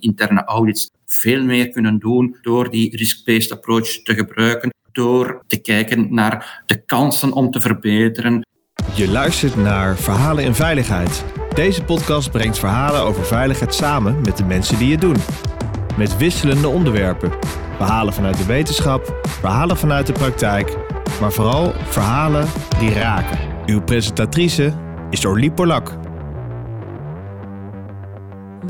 interne audits veel meer kunnen doen door die risk-based approach te gebruiken, door te kijken naar de kansen om te verbeteren. Je luistert naar Verhalen in Veiligheid. Deze podcast brengt verhalen over veiligheid samen met de mensen die het doen. Met wisselende onderwerpen. Verhalen vanuit de wetenschap, verhalen vanuit de praktijk, maar vooral verhalen die raken. Uw presentatrice is Orlie Polak.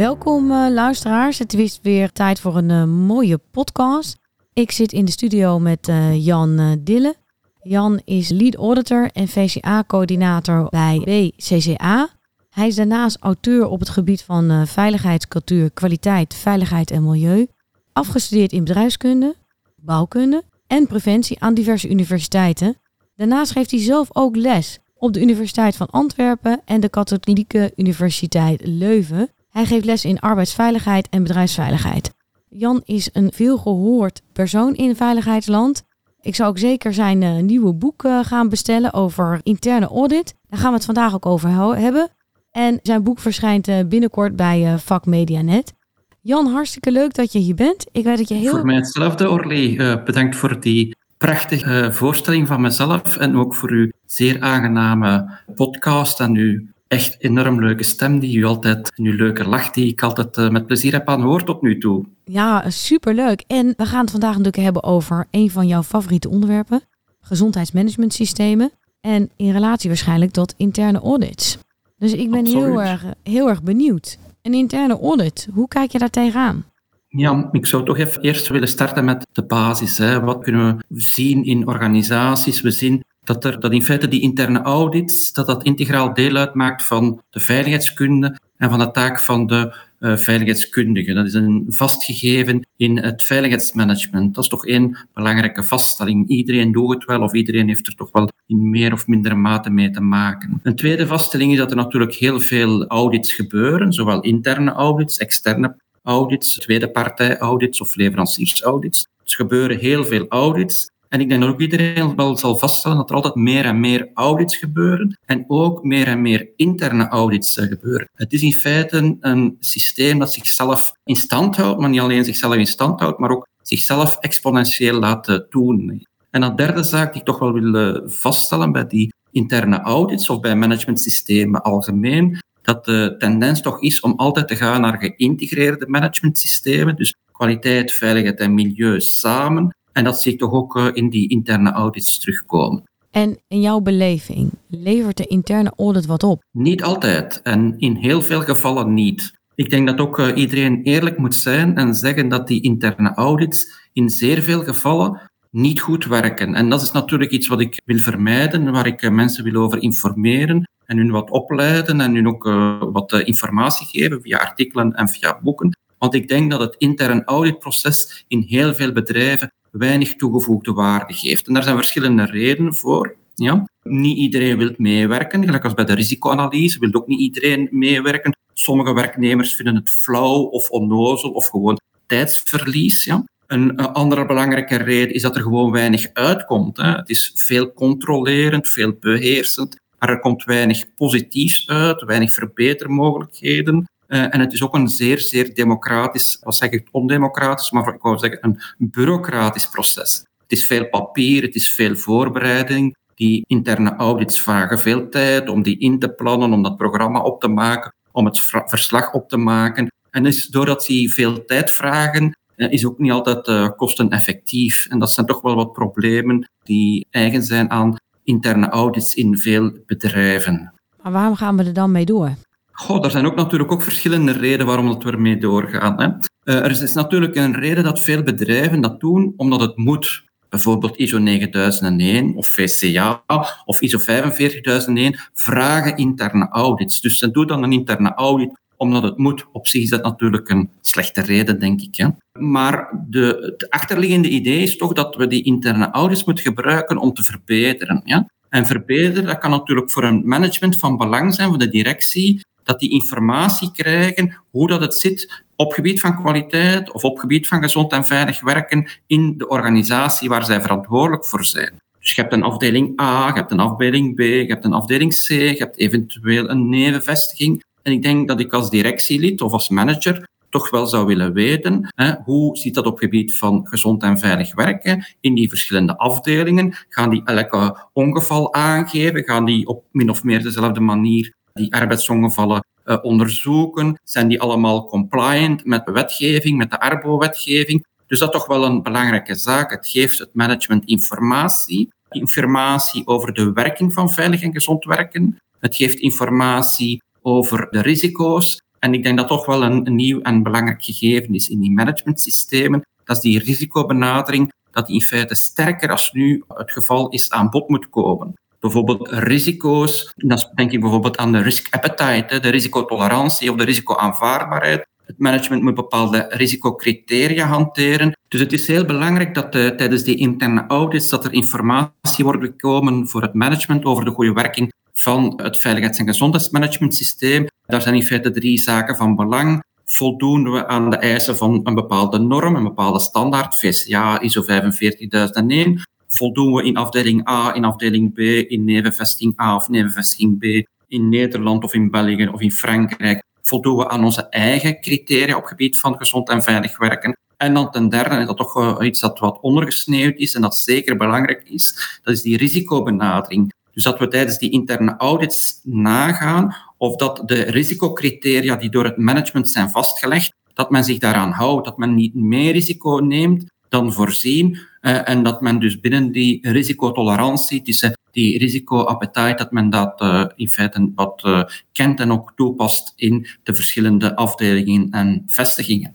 Welkom uh, luisteraars. Het is weer tijd voor een uh, mooie podcast. Ik zit in de studio met uh, Jan Dille. Jan is lead auditor en VCA-coördinator bij BCCA. Hij is daarnaast auteur op het gebied van veiligheidscultuur, kwaliteit, veiligheid en milieu. Afgestudeerd in bedrijfskunde, bouwkunde en preventie aan diverse universiteiten. Daarnaast geeft hij zelf ook les op de Universiteit van Antwerpen en de Katholieke Universiteit Leuven. Hij geeft les in arbeidsveiligheid en bedrijfsveiligheid. Jan is een veelgehoord persoon in veiligheidsland. Ik zou ook zeker zijn uh, nieuwe boek uh, gaan bestellen over interne audit. Daar gaan we het vandaag ook over hebben. En zijn boek verschijnt uh, binnenkort bij Vak Medianet. Jan, hartstikke leuk dat je hier bent. Ik weet dat je heel... Voor mij hetzelfde, Orly. bedankt voor die prachtige voorstelling van mezelf en ook voor uw zeer aangename podcast en uw echt enorm leuke stem die u altijd, en uw leuke lach die ik altijd uh, met plezier heb aangehoord tot nu toe. Ja, superleuk. En we gaan het vandaag natuurlijk hebben over een van jouw favoriete onderwerpen, gezondheidsmanagementsystemen. En in relatie waarschijnlijk tot interne audits. Dus ik ben heel erg, heel erg benieuwd. Een interne audit, hoe kijk je daar tegenaan? Ja, ik zou toch even eerst willen starten met de basis. Hè. Wat kunnen we zien in organisaties? We zien dat, er, in feite die interne audits, dat dat integraal deel uitmaakt van de veiligheidskunde en van de taak van de uh, veiligheidskundige. Dat is een vastgegeven in het veiligheidsmanagement. Dat is toch één belangrijke vaststelling. Iedereen doet het wel of iedereen heeft er toch wel in meer of mindere mate mee te maken. Een tweede vaststelling is dat er natuurlijk heel veel audits gebeuren, zowel interne audits, externe audits, tweede partij audits of leveranciersaudits. Er gebeuren heel veel audits. En ik denk dat ook iedereen wel zal vaststellen dat er altijd meer en meer audits gebeuren en ook meer en meer interne audits eh, gebeuren. Het is in feite een systeem dat zichzelf in stand houdt, maar niet alleen zichzelf in stand houdt, maar ook zichzelf exponentieel laat eh, doen. En dat derde zaak die ik toch wel wil eh, vaststellen bij die interne audits of bij managementsystemen algemeen, dat de tendens toch is om altijd te gaan naar geïntegreerde managementsystemen, dus kwaliteit, veiligheid en milieu samen, en dat zie ik toch ook eh, in die interne audits terugkomen. En in jouw beleving, levert de interne audit wat op? Niet altijd en in heel veel gevallen niet. Ik denk dat ook uh, iedereen eerlijk moet zijn en zeggen dat die interne audits in zeer veel gevallen niet goed werken. En dat is natuurlijk iets wat ik wil vermijden, waar ik uh, mensen wil over informeren en hun wat opleiden en hun ook wat informatie geven via artikelen en via boeken. Want ik denk dat het intern auditproces in heel veel bedrijven weinig toegevoegde waarde geeft. En daar zijn verschillende redenen voor. Ja. Niet iedereen wil meewerken, gelijk als bij de risicoanalyse wil ook niet iedereen meewerken. Sommige werknemers vinden het flauw of onnozel of gewoon tijdsverlies. Ja. Een andere belangrijke reden is dat er gewoon weinig uitkomt. Hè. Het is veel controlerend, veel beheersend, maar er komt weinig positiefs uit, weinig verbetermogelijkheden. Uh, en het is ook een zeer, zeer democratisch, wat zeg ik, ondemocratisch, maar ik wou zeggen een bureaucratisch proces. Het is veel papier, het is veel voorbereiding. Die interne audits vragen veel tijd om die in te plannen, om dat programma op te maken, om het verslag op te maken. En is, doordat die veel tijd vragen, uh, is ook niet altijd uh, kosteneffectief. En dat zijn toch wel wat problemen die eigen zijn aan interne audits in veel bedrijven. Maar waarom gaan we er dan mee door? Goh, er zijn ook natuurlijk ook verschillende redenen waarom dat we ermee doorgaan. Hè. Uh, er is natuurlijk een reden dat veel bedrijven dat doen omdat het moet. Bijvoorbeeld ISO 9001 of VCA of ISO 45001 vragen interne audits. Dus ze doen dan een interne audit omdat het moet. Op zich is dat natuurlijk een slechte reden, denk ik. Hè. Maar de, het achterliggende idee is toch dat we die interne audits moeten gebruiken om te verbeteren. Ja. En verbeteren, dat kan natuurlijk voor een management van belang zijn, voor de directie, dat die informatie krijgen hoe dat het zit op gebied van kwaliteit of op gebied van gezond en veilig werken in de organisatie waar zij verantwoordelijk voor zijn. Dus je hebt een afdeling A, je hebt een afdeling B, je hebt een afdeling C, je hebt eventueel een nevenvestiging. En ik denk dat ik als directielid of als manager toch wel zou willen weten. Hè, hoe ziet dat op gebied van gezond en veilig werken in die verschillende afdelingen? Gaan die elke ongeval aangeven? Gaan die op min of meer dezelfde manier die arbeidsongevallen uh, onderzoeken? Zijn die allemaal compliant met de wetgeving, met de ARBO-wetgeving? Dus dat is toch wel een belangrijke zaak. Het geeft het management informatie. Informatie over de werking van veilig en gezond werken. Het geeft informatie over de risico's. En ik denk dat toch wel een, nieuw en belangrijk gegeven is in die managementsystemen. Dat is die risicobenadering, dat in feite sterker als nu het geval is aan bod moet komen. Bijvoorbeeld risico's, dan denk ik bijvoorbeeld aan de risk appetite, de risicotolerantie of de risicoaanvaardbaarheid. Het management moet bepaalde risicocriteria hanteren. Dus het is heel belangrijk dat uh, tijdens die interne audits dat er informatie wordt gekomen voor het management over de goede werking van het veiligheids- en gezondheidsmanagementsysteem. Daar zijn in feite drie zaken van belang. Voldoen we aan de eisen van een bepaalde norm, een bepaalde standaard, VCA, ISO 45001? Voldoen we in afdeling A, in afdeling B, in nevenvesting A of nevenvesting B, in Nederland of in België of in Frankrijk? Voldoen we aan onze eigen criteria op gebied van gezond en veilig werken? En dan ten derde, en dat toch iets dat wat ondergesneeuwd is en dat zeker belangrijk is, dat is die risicobenadering. Dus dat we tijdens die interne audits nagaan of dat de risicocriteria die door het management zijn vastgelegd, dat men zich daaraan houdt, dat men niet meer risico neemt dan voorzien uh, en dat men dus binnen die risicotolerantie, tussen die risicoappetite, dat men dat uh, in feite wat uh, kent en ook toepast in de verschillende afdelingen en vestigingen.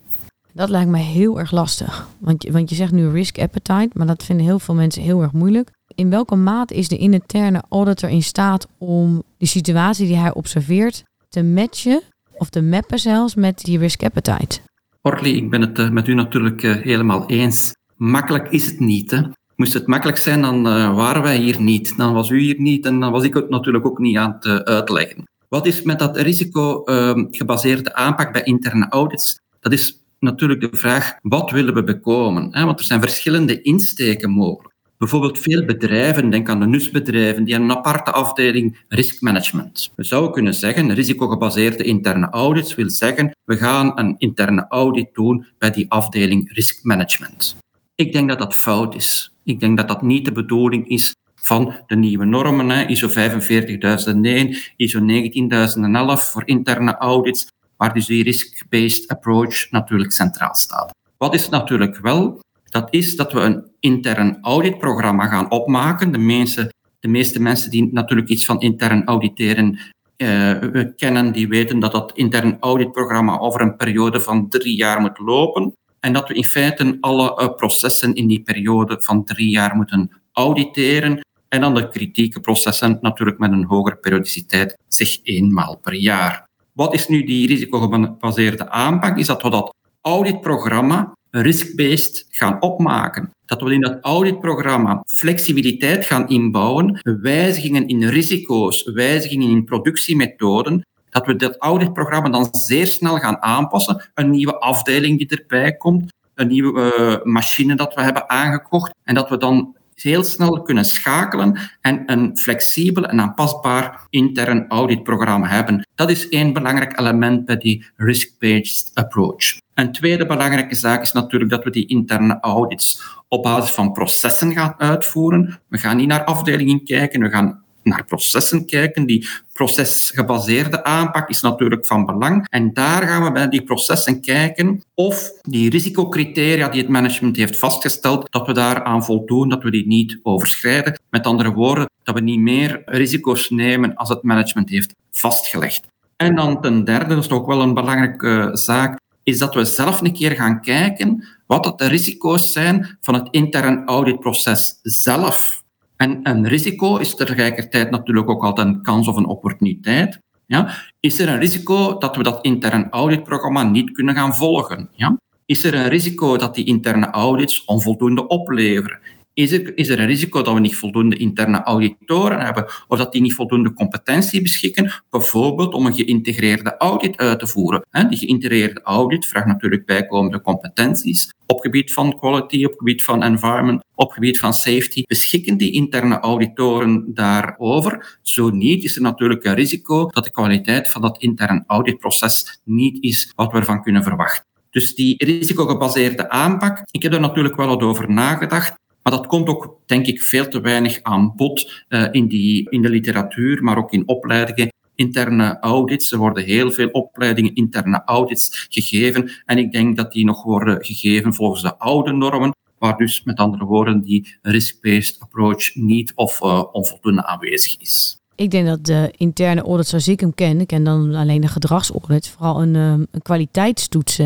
Dat lijkt me heel erg lastig. Want je, want je zegt nu risk appetite, maar dat vinden heel veel mensen heel erg moeilijk. In welke mate is de interne auditor in staat om die situatie die hij observeert te matchen of te mappen zelfs met die risk appetite? Orly, ik ben het eh, met u natuurlijk eh, helemaal eens. Makkelijk is het niet. Hè? Moest het makkelijk zijn, dan uh, waren wij hier niet. Dan was u hier niet en dan was ik het natuurlijk ook niet aan het uitleggen. Wat is met dat risico-gebaseerde ehm, aanpak bij interne audits? Dat is natuurlijk de vraag, wat willen we bekomen? Want er zijn verschillende insteken mogelijk. Bijvoorbeeld veel bedrijven, denk aan de NUS-bedrijven, die hebben een aparte afdeling riskmanagement. We zouden kunnen zeggen, risicogebaseerde interne audits wil zeggen, we gaan een interne audit doen bij die afdeling riskmanagement. Ik denk dat dat fout is. Ik denk dat dat niet de bedoeling is van de nieuwe normen, hè, ISO 45001, ISO 19011 voor interne audits, waar dus die risk-based approach natuurlijk centraal staat. Wat is natuurlijk wel? Dat is dat we een intern auditprogramma gaan opmaken. De, de meeste mensen die natuurlijk iets van intern auditeren uh, kennen, die weten dat dat intern auditprogramma over een periode van drie jaar moet lopen. En dat we in feite alle uh, processen in die periode van drie jaar moeten auditeren. En dan de kritieke processen natuurlijk met een hogere periodiciteit, zeg eenmaal per jaar. Wat is nu die risicogebaseerde aanpak? Is dat we dat auditprogramma risk-based gaan opmaken. Dat we in dat auditprogramma flexibiliteit gaan inbouwen, wijzigingen in risico's, wijzigingen in productiemethoden, dat we dat auditprogramma dan zeer snel gaan aanpassen. Een nieuwe afdeling die erbij komt, een nieuwe uh, machine dat we hebben aangekocht en dat we dan heel snel kunnen schakelen en een flexibel en aanpasbaar intern auditprogramma hebben. Dat is één belangrijk element bij die risk-based approach. Een tweede belangrijke zaak is natuurlijk dat we die interne audits op basis van processen gaan uitvoeren. We gaan niet naar afdelingen kijken, we gaan naar processen kijken. Die procesgebaseerde aanpak is natuurlijk van belang. En daar gaan we bij die processen kijken of die risicocriteria die het management heeft vastgesteld, dat we daaraan voldoen, dat we die niet overschrijden. Met andere woorden, dat we niet meer risico's nemen als het management heeft vastgelegd. En dan ten derde, dat is ook wel een belangrijke zaak, is dat we zelf een keer gaan kijken wat de risico's zijn van het intern auditproces zelf. En een risico is tegelijkertijd natuurlijk ook altijd een kans of een opportuniteit. Ja? Is er een risico dat we dat intern auditprogramma niet kunnen gaan volgen? Ja? Is er een risico dat die interne audits onvoldoende opleveren? Is er, is er een risico dat we niet voldoende interne auditoren hebben of dat die niet voldoende competentie beschikken, bijvoorbeeld om een geïntegreerde audit uit te voeren. Die geïntegreerde audit vraagt natuurlijk bijkomende competenties op gebied van quality, op gebied van environment, op gebied van safety. Beschikken die interne auditoren daarover? Zo niet, is er natuurlijk een risico dat de kwaliteit van dat interne auditproces niet is wat we ervan kunnen verwachten. Dus die risicogebaseerde aanpak, ik heb er natuurlijk wel wat over nagedacht. Maar dat komt ook, denk ik, veel te weinig aan bod uh, in, die, in de literatuur, maar ook in opleidingen. Interne audits, er worden heel veel opleidingen interne audits gegeven. En ik denk dat die nog worden gegeven volgens de oude normen, waar dus met andere woorden die risk-based approach niet of uh, onvoldoende aanwezig is. Ik denk dat de interne audits zoals ik hem ken, ik ken dan alleen de gedragsaudits, vooral een, um, een kwaliteitstoets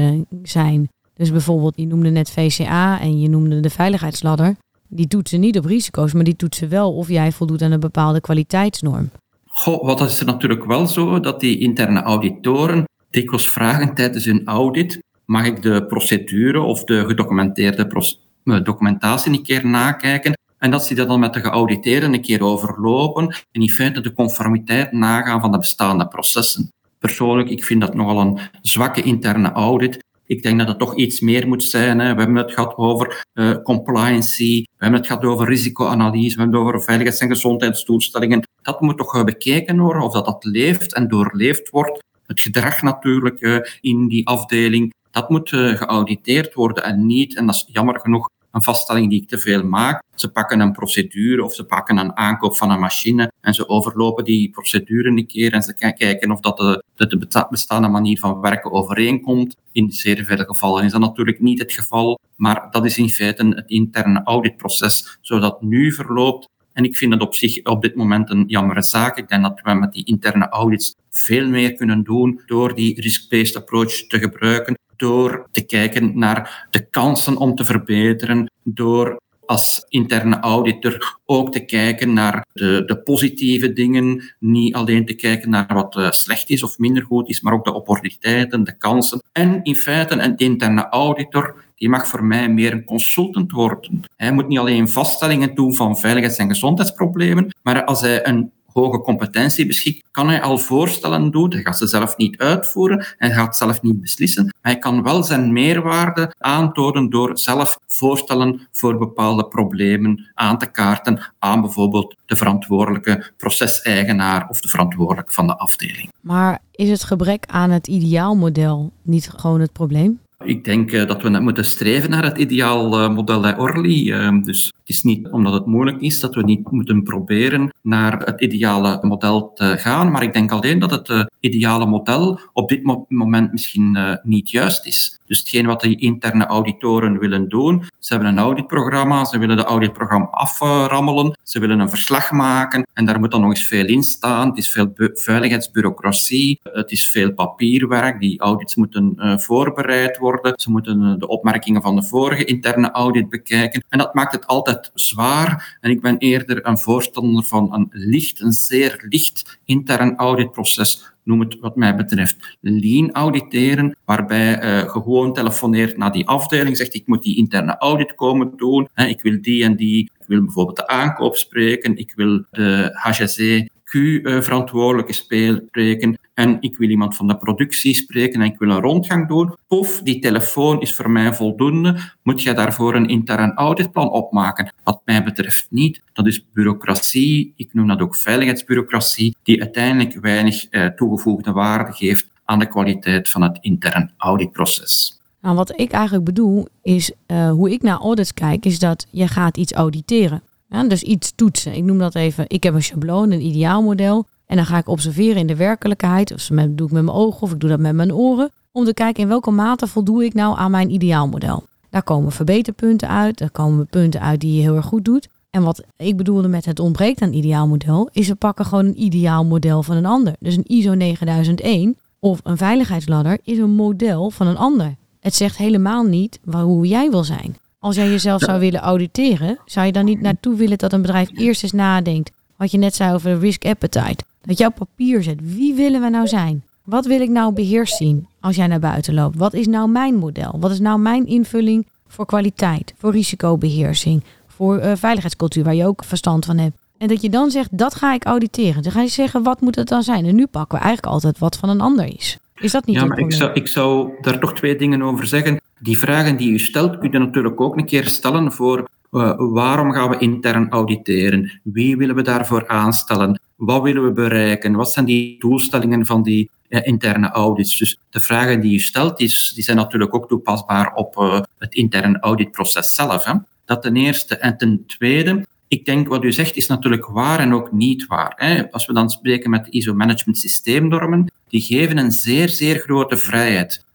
zijn. Dus bijvoorbeeld, je noemde net VCA en je noemde de veiligheidsladder. Die toetsen niet op risico's, maar die toetsen wel of jij voldoet aan een bepaalde kwaliteitsnorm. Goh, wat is er natuurlijk wel zo, dat die interne auditoren dikwijls vragen tijdens hun audit, mag ik de procedure of de gedocumenteerde eh, documentatie een keer nakijken? En dat ze dat dan met de geauditeerden een keer overlopen en in feite de conformiteit nagaan van de bestaande processen. Persoonlijk, ik vind dat nogal een zwakke interne audit. Ik denk dat het toch iets meer moet zijn. Hè. We hebben het gehad over uh, compliancy, we hebben het gehad over risicoanalyse, we hebben het over veiligheids- en gezondheidsdoelstellingen. Dat moet toch bekeken worden of dat, dat leeft en doorleefd wordt. Het gedrag natuurlijk uh, in die afdeling, dat moet geauditeerd worden en niet, en dat is jammer genoeg een vaststelling die ik te veel maak. Ze pakken een procedure of ze pakken een aankoop van een machine en ze overlopen die procedure een keer en ze kijken of dat de, de bestaande manier van werken overeenkomt. In zeer veel gevallen is dat natuurlijk niet het geval, maar dat is in feite het interne auditproces zoals dat nu verloopt. En ik vind het op zich op dit moment een jammere zaak. Ik denk dat we met die interne audits veel meer kunnen doen door die risk-based approach te gebruiken door te kijken naar de kansen om te verbeteren, door als interne auditor ook te kijken naar de, de positieve dingen, niet alleen te kijken naar wat uh, slecht is of minder goed is, maar ook de opportuniteiten, de kansen. En in feite, een interne auditor die mag voor mij meer een consultant worden. Hij moet niet alleen vaststellingen doen van veiligheids- en gezondheidsproblemen, maar als hij een hoge competentie beschikt, kan hij al voorstellen doen. Hij gaat ze zelf niet uitvoeren, hij gaat zelf niet beslissen. Maar hij kan wel zijn meerwaarde aantonen door zelf voorstellen voor bepaalde problemen aan te kaarten aan bijvoorbeeld de verantwoordelijke proceseigenaar of de verantwoordelijke van de afdeling. Maar is het gebrek aan het ideaalmodel niet gewoon het probleem? Ik denk uh, dat we net moeten streven naar het ideaal uh, model bij Orly. Uh, dus is niet omdat het moeilijk is dat we niet moeten proberen naar het ideale model te gaan. Maar ik denk alleen dat het ideale model op dit mo moment misschien niet juist is. Dus hetgeen wat die interne auditoren willen doen, ze hebben een auditprogramma, ze willen de auditprogramma aframmelen, ze willen een verslag maken en daar moet dan nog eens veel in staan. Het is veel veiligheidsbureaucratie, het is veel papierwerk, die audits moeten voorbereid worden. Ze moeten eh, de opmerkingen van de vorige interne audit bekijken. En dat maakt het altijd zwaar. En ik ben eerder een voorstander van een licht, een zeer licht intern auditproces noem het wat mij betreft. Lean auditeren, waarbij uh, gewoon telefoneert naar die afdeling, zegt ik moet die interne audit komen doen, hè, ik wil die en die, ik wil bijvoorbeeld de aankoop spreken, ik wil de HGC Q-verantwoordelijke spreken en ik wil iemand van de productie spreken en ik wil een rondgang doen. Pof, die telefoon is voor mij voldoende. Moet je daarvoor een intern auditplan opmaken? Wat mij betreft niet. Dat is bureaucratie, ik noem dat ook veiligheidsbureaucratie, die uiteindelijk weinig eh, toegevoegde waarde geeft aan de kwaliteit van het intern auditproces. Nou, wat ik eigenlijk bedoel is, uh, hoe ik naar audits kijk, is dat je gaat iets auditeren. Dus iets toetsen. Ik noem dat even, ik heb een schabloon, een ideaalmodel. En dan ga ik observeren in de werkelijkheid. Of dat doe ik met mijn ogen of ik doe dat met mijn oren. Om te kijken in welke mate voldoe ik nou aan mijn ideaalmodel. Daar komen verbeterpunten uit. Daar komen punten uit die je heel erg goed doet. En wat ik bedoelde met het ontbreekt aan ideaalmodel, is we pakken gewoon een ideaalmodel van een ander. Dus een ISO 9001 of een veiligheidsladder is een model van een ander. Het zegt helemaal niet hoe jij wil zijn. Als jij jezelf zou willen auditeren, zou je dan niet naartoe willen dat een bedrijf eerst eens nadenkt. Wat je net zei over risk appetite. Dat op papier zet. Wie willen we nou zijn? Wat wil ik nou beheerst zien als jij naar buiten loopt? Wat is nou mijn model? Wat is nou mijn invulling voor kwaliteit, voor risicobeheersing, voor uh, veiligheidscultuur, waar je ook verstand van hebt. En dat je dan zegt, dat ga ik auditeren. Dan ga je zeggen, wat moet het dan zijn? En nu pakken we eigenlijk altijd wat van een ander is. Is dat niet Ja, maar ik zou, ik zou daar toch twee dingen over zeggen. Die vragen die u stelt, kun je natuurlijk ook een keer stellen voor uh, waarom gaan we intern auditeren? Wie willen we daarvoor aanstellen? Wat willen we bereiken? Wat zijn die doelstellingen van die uh, interne audits? Dus de vragen die u stelt, die, die zijn natuurlijk ook toepasbaar op uh, het interne auditproces zelf. Hè? Dat ten eerste. En ten tweede, ik denk wat u zegt is natuurlijk waar en ook niet waar. Hè. Als we dan spreken met de ISO-management systeemnormen, die geven een zeer, zeer grote vrijheid.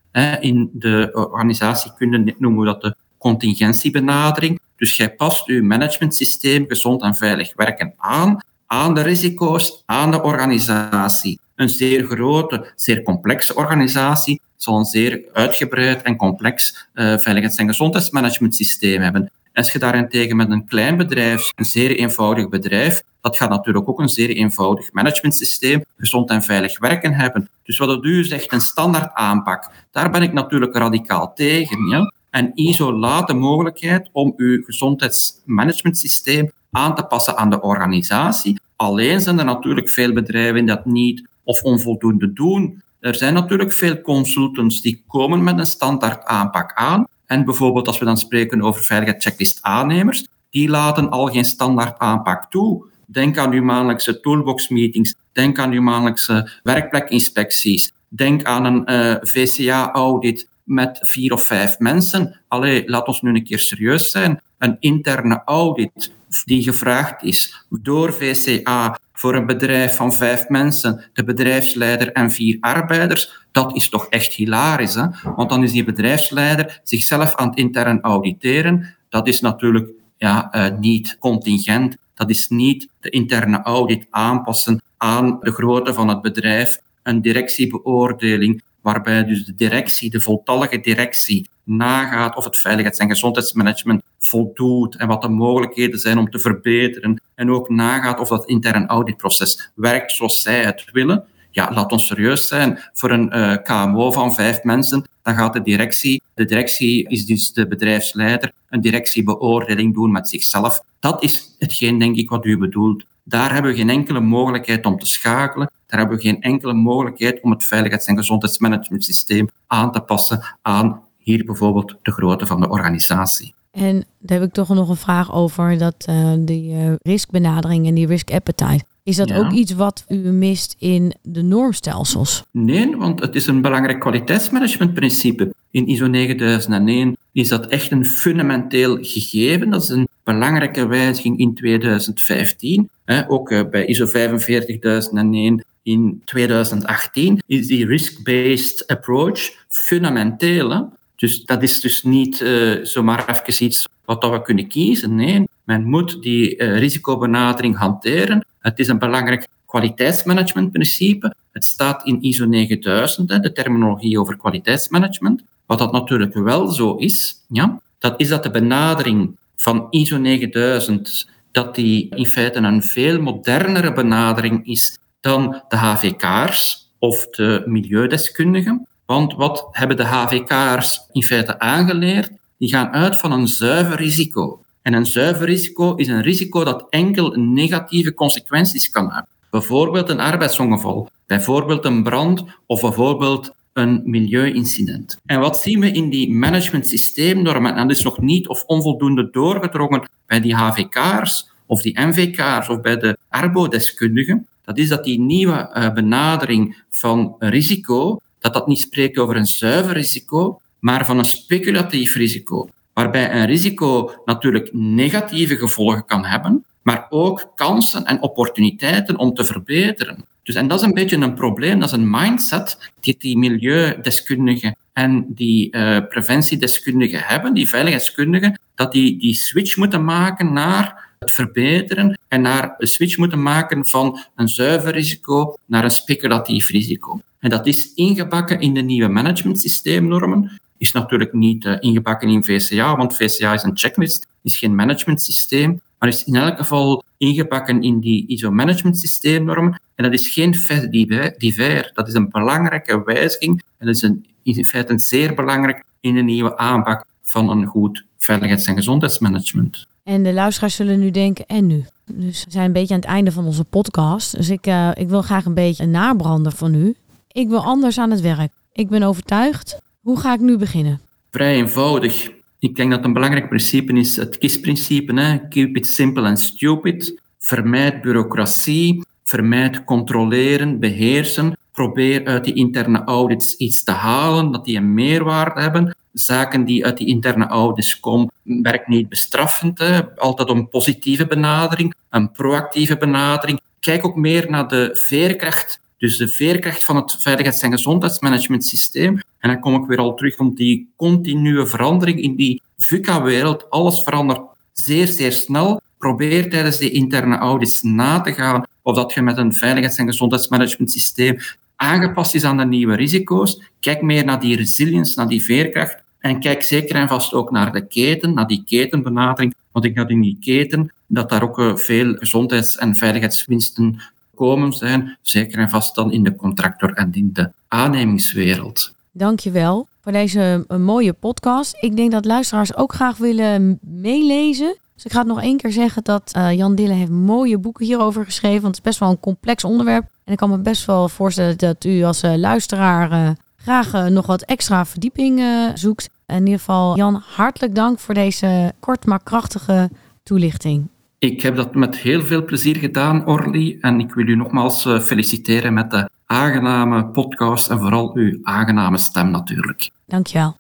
In de organisatiekunde noemen we dat de contingentiebenadering. Dus jij past je managementsysteem gezond en veilig werken aan, aan de risico's, aan de organisatie. Een zeer grote, zeer complexe organisatie zal een zeer uitgebreid en complex uh, veiligheids- en gezondheidsmanagementsysteem hebben. Als je daarentegen met een klein bedrijf, een zeer eenvoudig bedrijf, dat gaat natuurlijk ook een zeer eenvoudig managementsysteem, gezond en veilig werken hebben. Dus wat u zegt, een standaard aanpak, daar ben ik natuurlijk radicaal tegen. Ja? En ISO laat de mogelijkheid om uw gezondheidsmanagementsysteem aan te passen aan de organisatie. Alleen zijn er natuurlijk veel bedrijven die dat niet of onvoldoende doen. Er zijn natuurlijk veel consultants die komen met een standaard aanpak aan. En bijvoorbeeld als we dan spreken over veiligheidschecklist aannemers, die laten al geen standaard aanpak toe. Denk aan uw maandelijkse toolbox meetings, denk aan uw maandelijkse werkplekinspecties, denk aan een uh, VCA-audit met vier of vijf mensen. Allee, laat ons nu een keer serieus zijn. Een interne audit die gevraagd is door VCA voor een bedrijf van vijf mensen, de bedrijfsleider en vier arbeiders, dat is toch echt hilarisch. Hè? Want dan is die bedrijfsleider zichzelf aan het intern auditeren. Dat is natuurlijk ja, uh, niet contingent. Dat is niet de interne audit aanpassen aan de grootte van het bedrijf, een directiebeoordeling, waarbij dus de directie, de voltallige directie, nagaat of het veiligheids- en gezondheidsmanagement voldoet en wat de mogelijkheden zijn om te verbeteren. En ook nagaat of dat intern auditproces werkt zoals zij het willen. Ja, laat ons serieus zijn. Voor een uh, KMO van vijf mensen, dan gaat de directie, de directie is dus de bedrijfsleider, een directiebeoordeling doen met zichzelf. Dat is hetgeen, denk ik, wat u bedoelt. Daar hebben we geen enkele mogelijkheid om te schakelen. Daar hebben we geen enkele mogelijkheid om het veiligheids- en gezondheidsmanagementsysteem aan te passen aan hier bijvoorbeeld de grootte van de organisatie. En daar heb ik toch nog een vraag over dat uh, die uh, riskbenadering en die risk appetite. Is dat ja. ook iets wat u mist in de normstelsels? Nee, want het is een belangrijk kwaliteitsmanagementprincipe. In ISO 9001 is dat echt een fundamenteel gegeven. Dat is een belangrijke wijziging in 2015. Ook uh, bij ISO 45001 in 2018 is die risk-based approach fundamenteel. Dus dat is dus niet uh, zomaar even iets wat we kunnen kiezen. Nee, men moet die uh, risicobenadering hanteren. Het is een belangrijk kwaliteitsmanagementprincipe. Het staat in ISO 9000, hè, de terminologie over kwaliteitsmanagement. Wat dat natuurlijk wel zo is, ja, dat is dat de benadering van ISO 9000 dat die in feite een veel modernere benadering is dan de HVK'ers of de milieudeskundigen. Want wat hebben de HVK'ers in feite aangeleerd? Die gaan uit van een zuiver risico. En een zuiver risico is een risico dat enkel negatieve consequenties kan hebben. Bijvoorbeeld een arbeidsongeval, bijvoorbeeld een brand of bijvoorbeeld een milieuincident. En wat zien we in die managementsysteemnormen? En dat is nog niet of onvoldoende doorgedrongen bij die HVK'ers of die MVK'ers of bij de arbodeskundigen. Dat is dat die nieuwe uh, benadering van risico, dat dat niet spreekt over een zuiver risico, maar van een speculatief risico. Waarbij een risico natuurlijk negatieve gevolgen kan hebben, maar ook kansen en opportuniteiten om te verbeteren. Dus, en dat is een beetje een probleem, dat is een mindset die die milieudeskundigen en die uh, preventiedeskundigen hebben, die veiligheidskundigen, dat die die switch moeten maken naar het verbeteren en naar een switch moeten maken van een zuiver risico naar een speculatief risico. En dat is ingebakken in de nieuwe managementsysteemnormen. Is natuurlijk niet uh, ingebakken in VCA, want VCA is een checklist, is geen managementsysteem, maar is in elk geval ingebakken in die ISO-managementsysteemnormen. En dat is geen fait divers, dat is een belangrijke wijziging en is een, in feite zeer belangrijk in de nieuwe aanpak van een goed veiligheids- en gezondheidsmanagement. En de luisteraars zullen nu denken, en nu? Dus we zijn een beetje aan het einde van onze podcast. Dus ik, uh, ik wil graag een beetje een nabrander van u. Ik wil anders aan het werk. Ik ben overtuigd. Hoe ga ik nu beginnen? Vrij eenvoudig. Ik denk dat een belangrijk principe is het KISS-principe. Hè? Keep it simple and stupid. Vermijd bureaucratie. Vermijd controleren, beheersen. Probeer uit die interne audits iets te halen, dat die een meerwaarde hebben. Zaken die uit die interne audits komen, werk niet bestraffend. Altijd om positieve benadering, een proactieve benadering. Kijk ook meer naar de veerkracht dus de veerkracht van het veiligheids- en gezondheidsmanagementsysteem. En dan kom ik weer al terug om die continue verandering in die VUCA-wereld. Alles verandert zeer, zeer snel. Probeer tijdens die interne audits na te gaan of dat je met een veiligheids- en gezondheidsmanagementsysteem aangepast is aan de nieuwe risico's. Kijk meer naar die resilience, naar die veerkracht. En kijk zeker en vast ook naar de keten, naar die ketenbenadering. Want ik dat in die keten dat daar ook eh, veel gezondheids- en veiligheidswinsten komen zijn, zeker en vast dan in de contractor en in de aannemingswereld. Dankjewel voor deze een mooie podcast. Ik denk dat luisteraars ook graag willen meelezen. Dus ik ga het nog één keer zeggen dat uh, Jan Dille heeft mooie boeken hierover geschreven. Want het is best wel een complex onderwerp. En ik kan me best wel voorstellen dat u als uh, luisteraar uh, graag nog wat extra verdieping zoekt. In ieder geval, Jan, hartelijk dank voor deze kort maar krachtige toelichting. Ik heb dat met heel veel plezier gedaan, Orly. En ik wil u nogmaals feliciteren met de aangename podcast en vooral uw aangename stem natuurlijk. Dankjewel.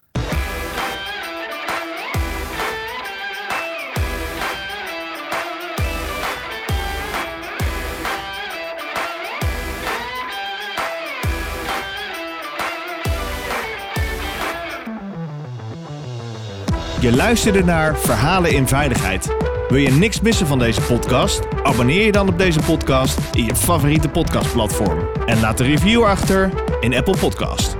Je luisterde naar Verhalen in Veiligheid. Wil je niks missen van deze podcast? Abonneer je dan op deze podcast in je favoriete podcastplatform. En laat een review achter in Apple Podcast.